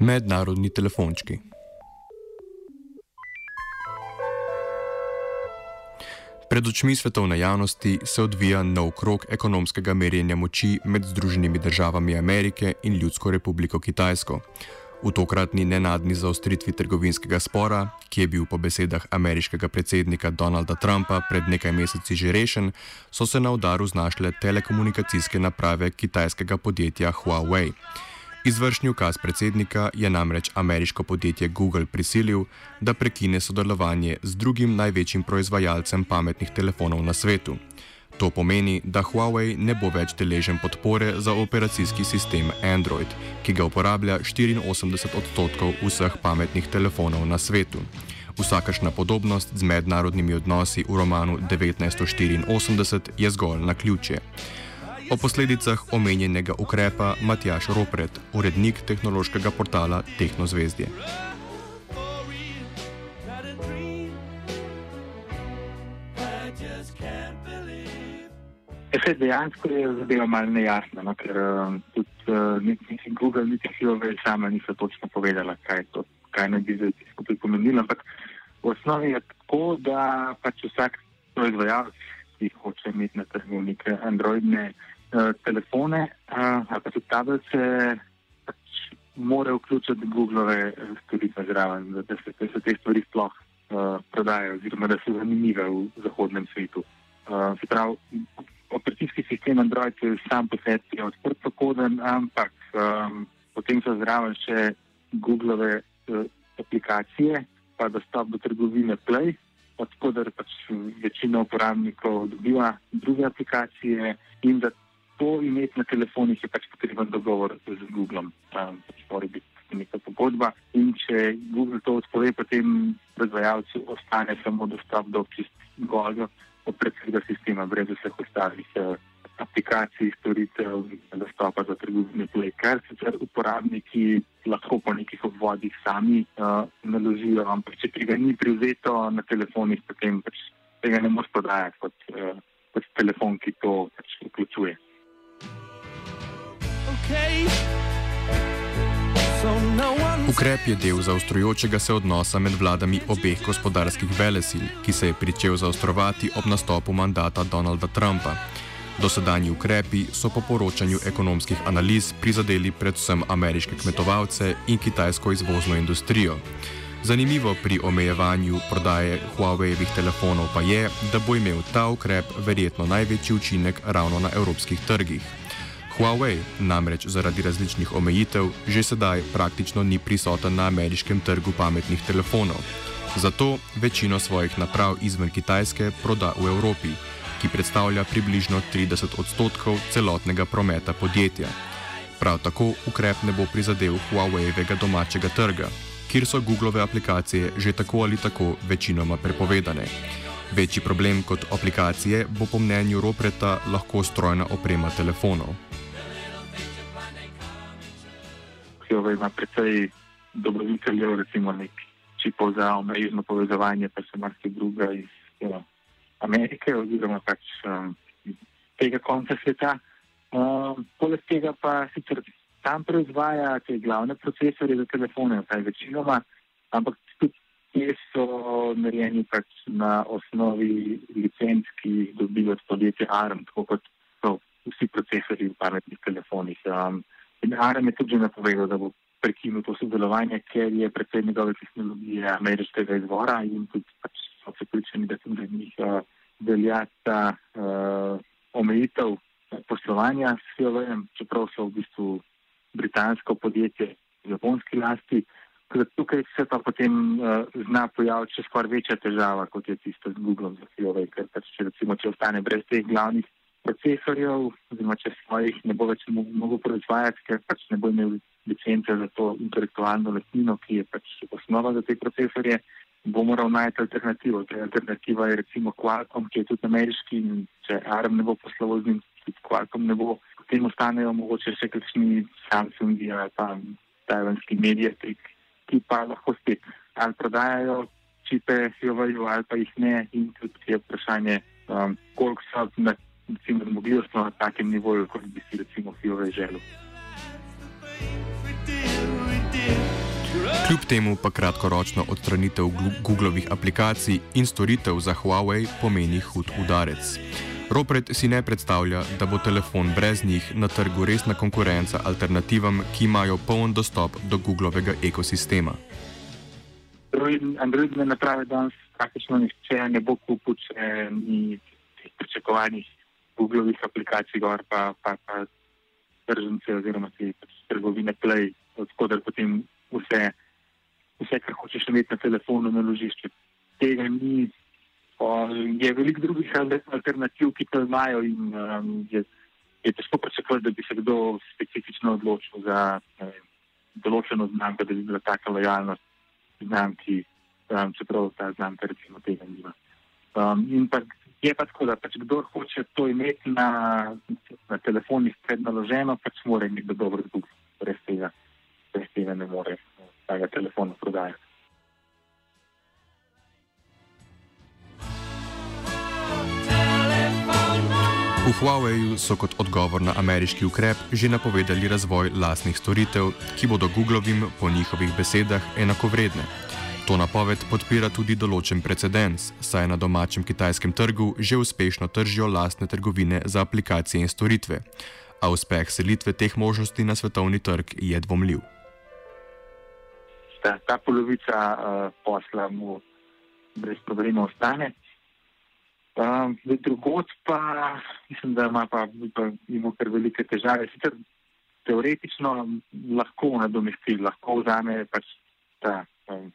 Mednarodni telefončki. Pred očmi svetovne javnosti se odvija nov krok ekonomskega merjenja moči med Združenimi državami Amerike in Ljudsko republiko Kitajsko. V tokratni nenadni zaostritvi trgovinskega spora, ki je bil po besedah ameriškega predsednika Donalda Trumpa pred nekaj meseci že rešen, so se na udaru znašle telekomunikacijske naprave kitajskega podjetja Huawei. Izvršni ukaz predsednika je namreč ameriško podjetje Google prisilil, da prekine sodelovanje z drugim največjim proizvajalcem pametnih telefonov na svetu. To pomeni, da Huawei ne bo več deležen podpore za operacijski sistem Android, ki ga uporablja 84 odstotkov vseh pametnih telefonov na svetu. Vsakašna podobnost z mednarodnimi odnosi v romanu 1984 je zgolj na ključje. O posledicah omenjenega ukrepa Matjaš Ropret, urednik tehnološkega portala Tehnozvezdje. Se dejansko je zadeva malo nejasna, no, ker uh, tudi uh, niti Google, niti Huawei sama niso točno povedala, kaj, to, kaj naj bi zdaj skupaj pomenilo. Ampak v osnovi je tako, da pač vsak proizvajalec, ki hoče imeti na trgu neke androidne uh, telefone uh, ali pa tudi tablice, pač mora vključiti Google storitve zraven, da, se, da se te stvari sploh uh, prodajajo oziroma da so zanimive v zahodnem svetu. Uh, se pravi, operacijski sistem Android je sam po sebi odprto koden, ampak um, potem so zraven še Google uh, aplikacije, pa dostop do trgovine Play, odkudar pač večina uporabnikov dobiva druge aplikacije in da to imeti na telefonih je pač potreben dogovor z Googlom. Um, pač mora biti neka pogodba in če Google to odpove, potem proizvajalcu ostane samo dostop do čistega operacijskega sistema, brez vseh ostalih eh, aplikacij, storitev dostopa do trgovine kar sicer uporabniki lahko po nekih obvodih sami uh, naložijo, ampak če tega ni privzeto na telefonih, potem pač tega ne moreš podajati kot, uh, kot telefon, ki to pač vključuje. Ukrep je del zaostrujočega se odnosa med vladami obeh gospodarskih velesil, ki se je pričel zaostrovati ob nastopu mandata Donalda Trumpa. Dosedanji ukrepi so po poročanju ekonomskih analiz prizadeli predvsem ameriške kmetovalce in kitajsko izvozno industrijo. Zanimivo pri omejevanju prodaje Huawei-evih telefonov pa je, da bo imel ta ukrep verjetno največji učinek ravno na evropskih trgih. Huawei namreč zaradi različnih omejitev že sedaj praktično ni prisoten na ameriškem trgu pametnih telefonov. Zato večino svojih naprav izven Kitajske proda v Evropi, ki predstavlja približno 30 odstotkov celotnega prometa podjetja. Prav tako ukrep ne bo prizadel Huawei-evega domačega trga, kjer so Google aplikacije že tako ali tako večinoma prepovedane. Večji problem kot aplikacije bo po mnenju Ropreta lahko strojna oprema telefonov. Huawei ima precej dobaviteljev, recimo nek čipov za omrežno povezovanje, pa še marsikaj druga iz jo, Amerike oziroma pač um, tega konca sveta. Um, poleg tega pa sicer tam proizvaja te glavne procesorje za telefone, vsaj večinoma, ampak tudi te so narejeni pač na osnovi licenc, ki jih dobijo od podjetja ARM, tako kot so vsi procesori v pametnih telefonih. Um, In Aram je tudi že napovedal, da bo prekinil to sodelovanje, ker je predvsej njegove tehnologije ameriškega izvora in tudi pač so pripričani, da tudi njih uh, velja ta uh, omejitev poslovanja s Huawei, čeprav so v bistvu britansko podjetje v japonski lasti. Tukaj se pa potem uh, zna pojaviti še skoraj večja težava, kot je tista z Googlom za Huawei, ker pač če recimo, če ostane brez teh glavnih procesorjev, oziroma če svojih ne bo več mogel proizvajati, ker pač ne bo imel licence za to intelektualno lastnino, ki je pač osnova za te procesorje, bo moral najti alternativo. Ta alternativa je recimo Qualcomm, ki je tudi ameriški in če ARM ne bo posloval z njim, tudi Qualcomm ne bo, potem ostanejo mogoče še kakšni Samsungi ali pa tajvanski medijatik, ki pa lahko spet ali prodajajo čipe Huawei ali pa jih ne in tudi je vprašanje, um, koliko so na recimo, zmogljivost na takem nivoju, kot bi si recimo Huawei želel. Kljub temu pa kratkoročno odstranitev Googlovih aplikacij in storitev za Huawei pomeni hud udarec. Ropret si ne predstavlja, da bo telefon brez njih na trgu resna konkurenca alternativam, ki imajo poln dostop do Googlovega ekosistema. Androidne naprave danes praktično nihče ne bo kupil, če ni pričakovanih Googlovih aplikacij, gor pa pa, pa tržnice oziroma te trgovine Play, odkudar potem vse, vse, kar hočeš imeti na telefonu, naložiš. Tega ni. O, je veliko drugih alternativ, ki to imajo in um, je, je težko pričakovati, da bi se kdo specifično odločil za ne, določeno znamko, da bi bila taka lojalnost znamki, um, čeprav ta znamka recimo tega nima. Um, in pa je pa tako, da pač kdo hoče to imeti na, na telefonih prednaloženo, pač mora imeti dobro zvok, brez tega, brez tega ne more tega telefona prodajati. V Huaweiu so kot odgovor na ameriški ukrep že napovedali razvoj lastnih storitev, ki bodo Googlovim po njihovih besedah enakovredne. To napoved podpira tudi določen precedens, saj na domačem kitajskem trgu že uspešno tržijo lastne trgovine za aplikacije in storitve, a uspeh selitve teh možnosti na svetovni trg je dvomljiv. Ta, ta polovica uh, posla mu brez problema ostane. Uh, Drugod pa mislim, da ima pa, pa ima kar velike težave. Sicer teoretično lahko nadomesti, lahko vzame pač ta. Um,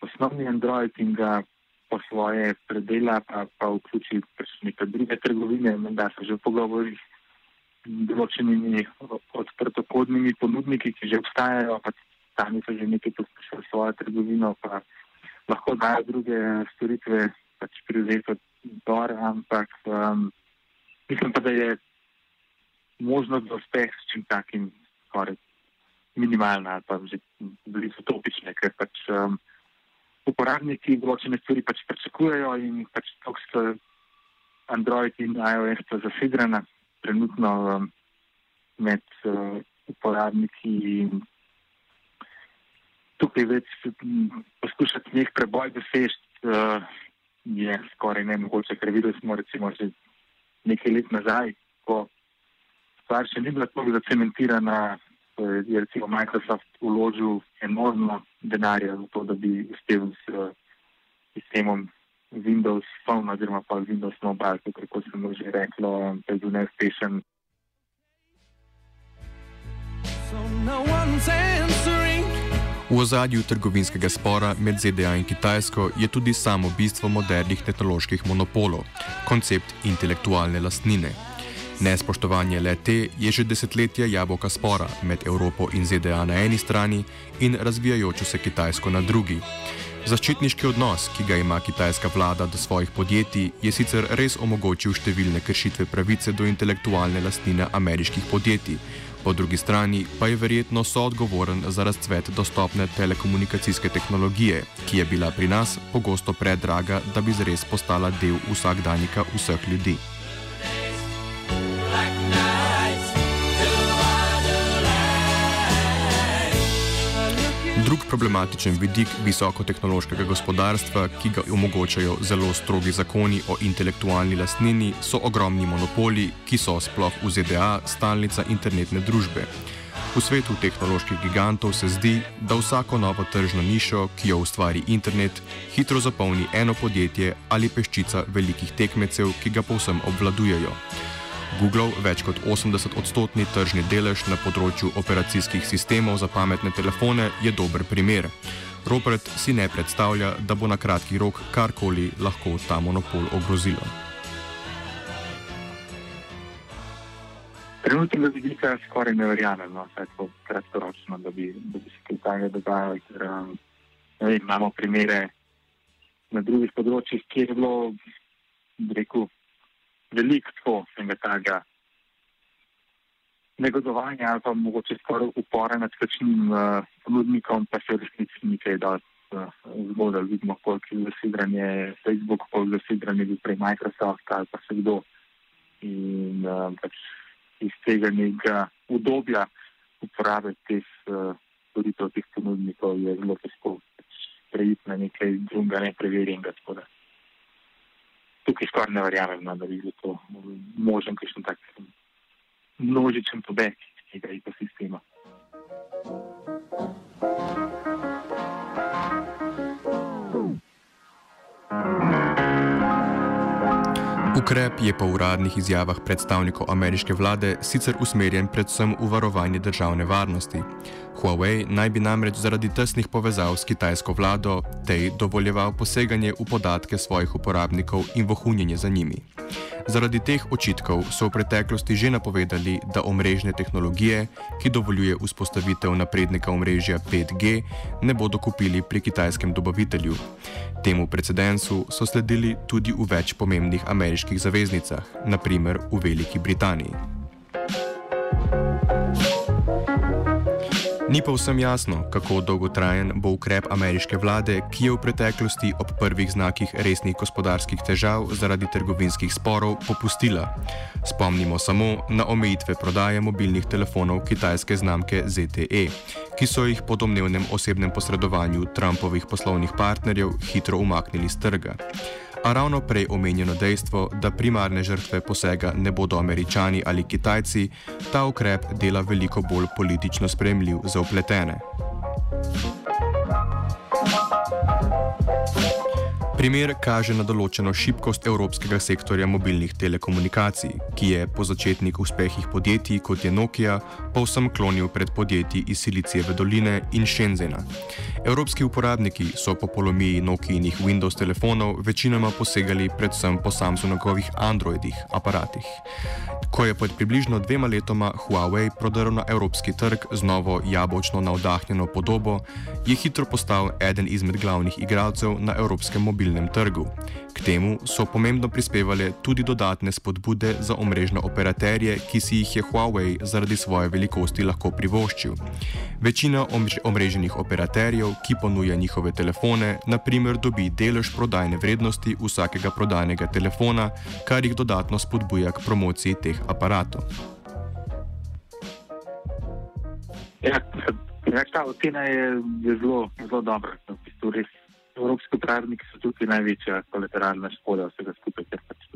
osnovni Android in ga po svoje predela, pa, pa vključi pač neke druge trgovine, da se že v pogovorih z določenimi odprtokodnimi ponudniki, ki že obstajajo, pa sami so že nekaj poskušali svojo trgovino, pa lahko dajo druge storitve, pač privzeto dor, ampak um, mislim pa, da je možnost za uspeh s čim takim skoraj minimalna ali pa že blizu topične, ker pač um, uporabniki določene stvari pač pričakujejo in pač tako so Android in iOS pa zasidrana trenutno um, med uh, uporabniki in tukaj več poskušati nek preboj dosežiti uh, je skoraj ne mogoče, ker videli smo recimo že nekaj let nazaj, ko stvar še ni bila tako zacementirana, je recimo Microsoft uložil enormno denarja za to, da bi uspel s uh, sistemom Windows Phone oziroma pa Windows Mobile, kako se mu že reklo, da je bil neuspešen. V ozadju trgovinskega spora med ZDA in Kitajsko je tudi samo bistvo modernih tehnoloških monopolov, koncept intelektualne lastnine. Nespoštovanje le te je že desetletje jabolka spora med Evropo in ZDA na eni strani in razvijajočo se Kitajsko na drugi. Zaščitniški odnos, ki ga ima kitajska vlada do svojih podjetij, je sicer res omogočil številne kršitve pravice do intelektualne lastnine ameriških podjetij, po drugi strani pa je verjetno soodgovoren za razcvet dostopne telekomunikacijske tehnologije, ki je bila pri nas pogosto predraga, da bi zares postala del vsakdanjika vseh ljudi. Drug problematičen vidik visokotehnološkega gospodarstva, ki ga omogočajo zelo strogi zakoni o intelektualni lastnini, so ogromni monopoli, ki so sploh v ZDA stalnica internetne družbe. V svetu tehnoloških gigantov se zdi, da vsako novo tržno nišo, ki jo ustvari internet, hitro zapolni eno podjetje ali peščica velikih tekmecev, ki ga povsem obvladujejo. Google več kot 80-odstotni tržni delež na področju operacijskih sistemov za pametne telefone je dober primer. Robert si ne predstavlja, da bo na kratki rok karkoli lahko ta monopol ogrozilo. Trenutnega vidika skoraj ne verjamem, no, vsaj tako kratkoročno, da bi, da bi se kaj takega dogajalo. Ker, um, vem, imamo primere na drugih področjih, kjer je bilo, rekel, veliko tako enega takega negodovanja ali pa mogoče skoraj upora nad kakšnim uh, ponudnikom, pa se v resnici nekaj dosti uh, zgodilo. Vidimo, koliko je zasidranje Facebook, koliko je zasidranje bil prej Microsoft ali pa se kdo. In uh, pač iz tega nekega udobja uporabe teh storitev, uh, teh ponudnikov je zelo težko preiti na nekaj drugega, nepreverjenega. Tukaj skoraj ne verjamem, no, da bi bilo to možen, kakšen tak množičen pobeg iz tega ekosistema. Ukrep je po uradnih izjavah predstavnikov ameriške vlade sicer usmerjen predvsem v varovanje državne varnosti. Huawei naj bi namreč zaradi tesnih povezav s kitajsko vlado tej dovoljeval poseganje v podatke svojih uporabnikov in vohunjenje za njimi. Zaradi teh očitkov so v preteklosti že napovedali, da omrežne tehnologije, ki dovoljuje vzpostavitev naprednega omrežja 5G, ne bodo kupili pri kitajskem dobavitelju. Temu precedensu so sledili tudi v več pomembnih ameriških zaveznicah, naprimer v Veliki Britaniji. Ni pa vsem jasno, kako dolgotrajen bo ukrep ameriške vlade, ki je v preteklosti ob prvih znakih resnih gospodarskih težav zaradi trgovinskih sporov popustila. Spomnimo samo na omejitve prodaje mobilnih telefonov kitajske znamke ZTE, ki so jih po domnevnem osebnem posredovanju Trumpovih poslovnih partnerjev hitro umaknili z trga a ravno prej omenjeno dejstvo, da primarne žrtve posega ne bodo američani ali kitajci, ta ukrep dela veliko bolj politično spremljiv za upletene. Primer kaže na določeno šibkost evropskega sektorja mobilnih telekomunikacij, ki je po začetnih uspehih podjetij kot je Nokia povsem klonil pred podjetji iz Silicijeve doline in Shenzena. Evropski uporabniki so po polomiji Nokijinih Windows telefonov večinoma posegali predvsem po Samsungovih Androidih aparatih. Ko je pred približno dvema letoma Huawei prodrl na evropski trg z novo jabolčno navdahnjeno podobo, je hitro postal eden izmed glavnih igralcev na evropskem mobilnem mobilnem trgu. K temu so pomembno prispevale tudi dodatne spodbude za omrežne operaterje, ki si jih je Huawei zaradi svoje velikosti lahko privoščil. Večina omreženih operaterjev, ki ponuja njihove telefone, naprimer dobi delež prodajne vrednosti vsakega prodanega telefona, kar jih dodatno spodbuja k promociji teh aparatov. Ja, ta ocena je zelo, zelo dobra. V bistvu res evropski upravniki so tukaj največja kolateralna škoda vsega skupaj, ker pač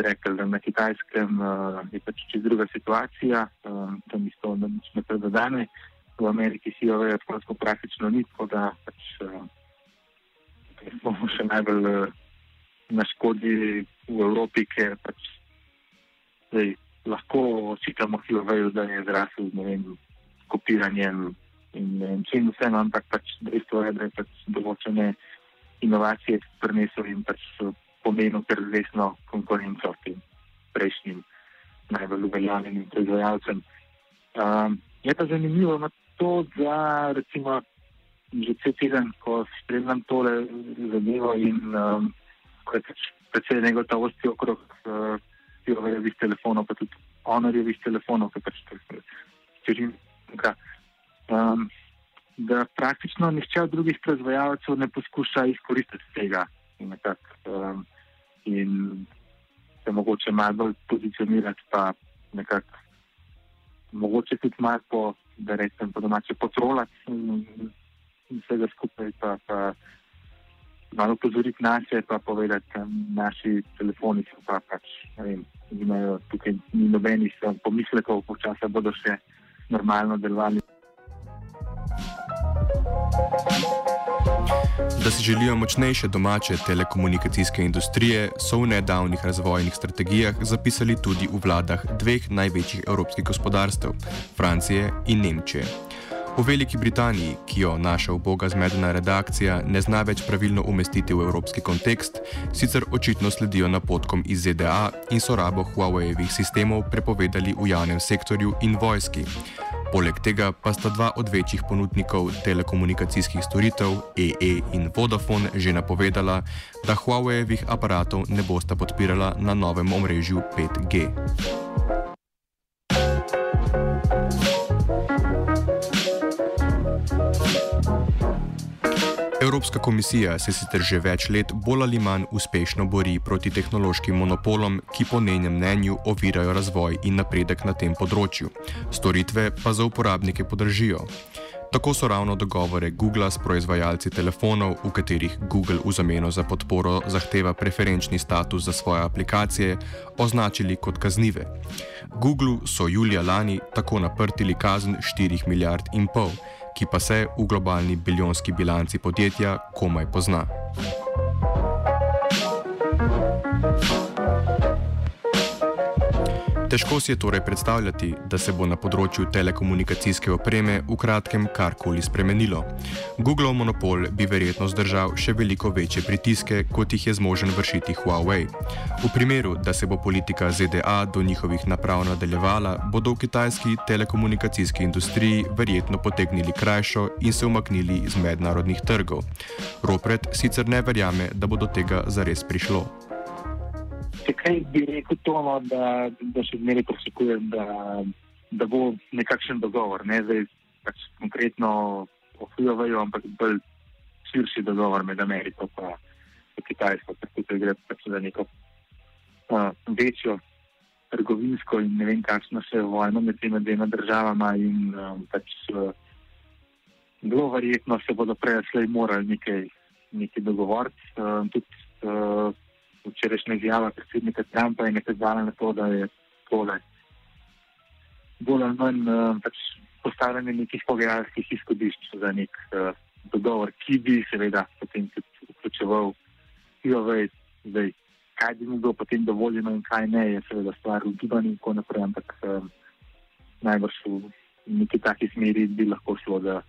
rekli, da na kitajskem uh, je pač čez druga situacija, uh, tam isto ne predodane, v Ameriki si jo vejo tako praktično ni, tako da pač uh, bomo še najbolj uh, na škodi v Evropi, ker pač zdaj, lahko očitamo Hiloveju, da je zrasel, ne vem, kopiranjem in, in čim vse, no, ampak pač dejstvo je, da je pač določene inovacije prinesel in pač pomenil kar resno konkurenco tem prejšnjim najbolj uveljavljenim proizvajalcem. Um, je pa zanimivo na to, da recimo že cel teden, ko spremljam tole zadevo in um, ko je pač predvsej negotovosti okrog uh, Tirovejevih telefonov, pa tudi Honorjevih telefonov, ki pač to je um, da praktično nišče od drugih proizvajalcev ne poskuša izkoristiti tega in, nekak, um, in se mogoče malo bolj pozicionirati, pa nekako mogoče tudi malo po, da rečem, po domače potrolati in, in vsega skupaj, pa, pa malo pozoriti na sebe, pa povedati, da naši telefoni so pa pač, ne vem, imajo tukaj ni nobenih pomislekov, počasi bodo še normalno delovali. Da si želijo močnejše domače telekomunikacijske industrije, so v nedavnih razvojnih strategijah zapisali tudi v vladah dveh največjih evropskih gospodarstev, Francije in Nemčije. V Veliki Britaniji, ki jo naša uboga zmedena redakcija ne zna več pravilno umestiti v evropski kontekst, sicer očitno sledijo napotkom iz ZDA in so rabo Huawei-evih sistemov prepovedali v javnem sektorju in vojski. Poleg tega pa sta dva od večjih ponudnikov telekomunikacijskih storitev, EE in Vodafone, že napovedala, da Huawei-evih aparatov ne bosta podpirala na novem omrežju 5G. Evropska komisija se sicer že več let bolj ali manj uspešno bori proti tehnološkim monopolom, ki po njenem mnenju ovirajo razvoj in napredek na tem področju. Storitve pa za uporabnike podržijo. Tako so ravno dogovore Google s proizvajalci telefonov, v katerih Google v zameno za podporo zahteva preferenčni status za svoje aplikacije, označili kot kaznive. Google so julija lani tako naprtili kazen 4 milijard in pol ki pa se v globalni biljonski bilanci podjetja komaj pozna. Težko si je torej predstavljati, da se bo na področju telekomunikacijske opreme v kratkem karkoli spremenilo. Google monopol bi verjetno zdržal še veliko večje pritiske, kot jih je zmožen vršiti Huawei. V primeru, da se bo politika ZDA do njihovih naprav nadaljevala, bodo v kitajski telekomunikacijski industriji verjetno potegnili krajšo in se umaknili iz mednarodnih trgov. Ropret sicer ne verjame, da bo do tega zares prišlo. Zakaj bi rekel to, no, da, da še zmeraj pričakujem, da, da bo nekakšen dogovor, ne zdaj pač konkretno o Huawei, ampak bolj širši dogovor med Ameriko in Kitajsko, ker tukaj gre pač za neko uh, večjo trgovinsko in ne vem, kakšno še vojno med tema dvema državama in um, pač uh, zelo verjetno se bodo prej slej morali nekaj, nekaj dogovoriti. Uh, tudi, včerajšnja izjava predsednika Trumpa je nakazala na to, da je tole bolj ali manj uh, pač postavljanje nekih pogajalskih izhodišč za nek uh, dogovor, ki bi seveda potem tudi vključeval Huawei. Zdaj, kaj bi mu bilo potem dovoljeno in kaj ne, je seveda stvar v gibanju in tako naprej, ampak uh, najbrž v neki taki smeri bi lahko šlo, da,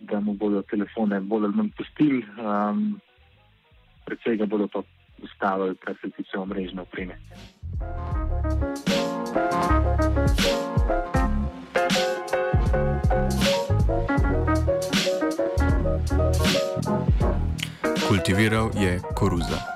da mu bodo telefone bolj ali manj pustili, um, predvsej ga bodo pa ustavili, kar se tiče omrežne opreme. Kultiviral je koruza.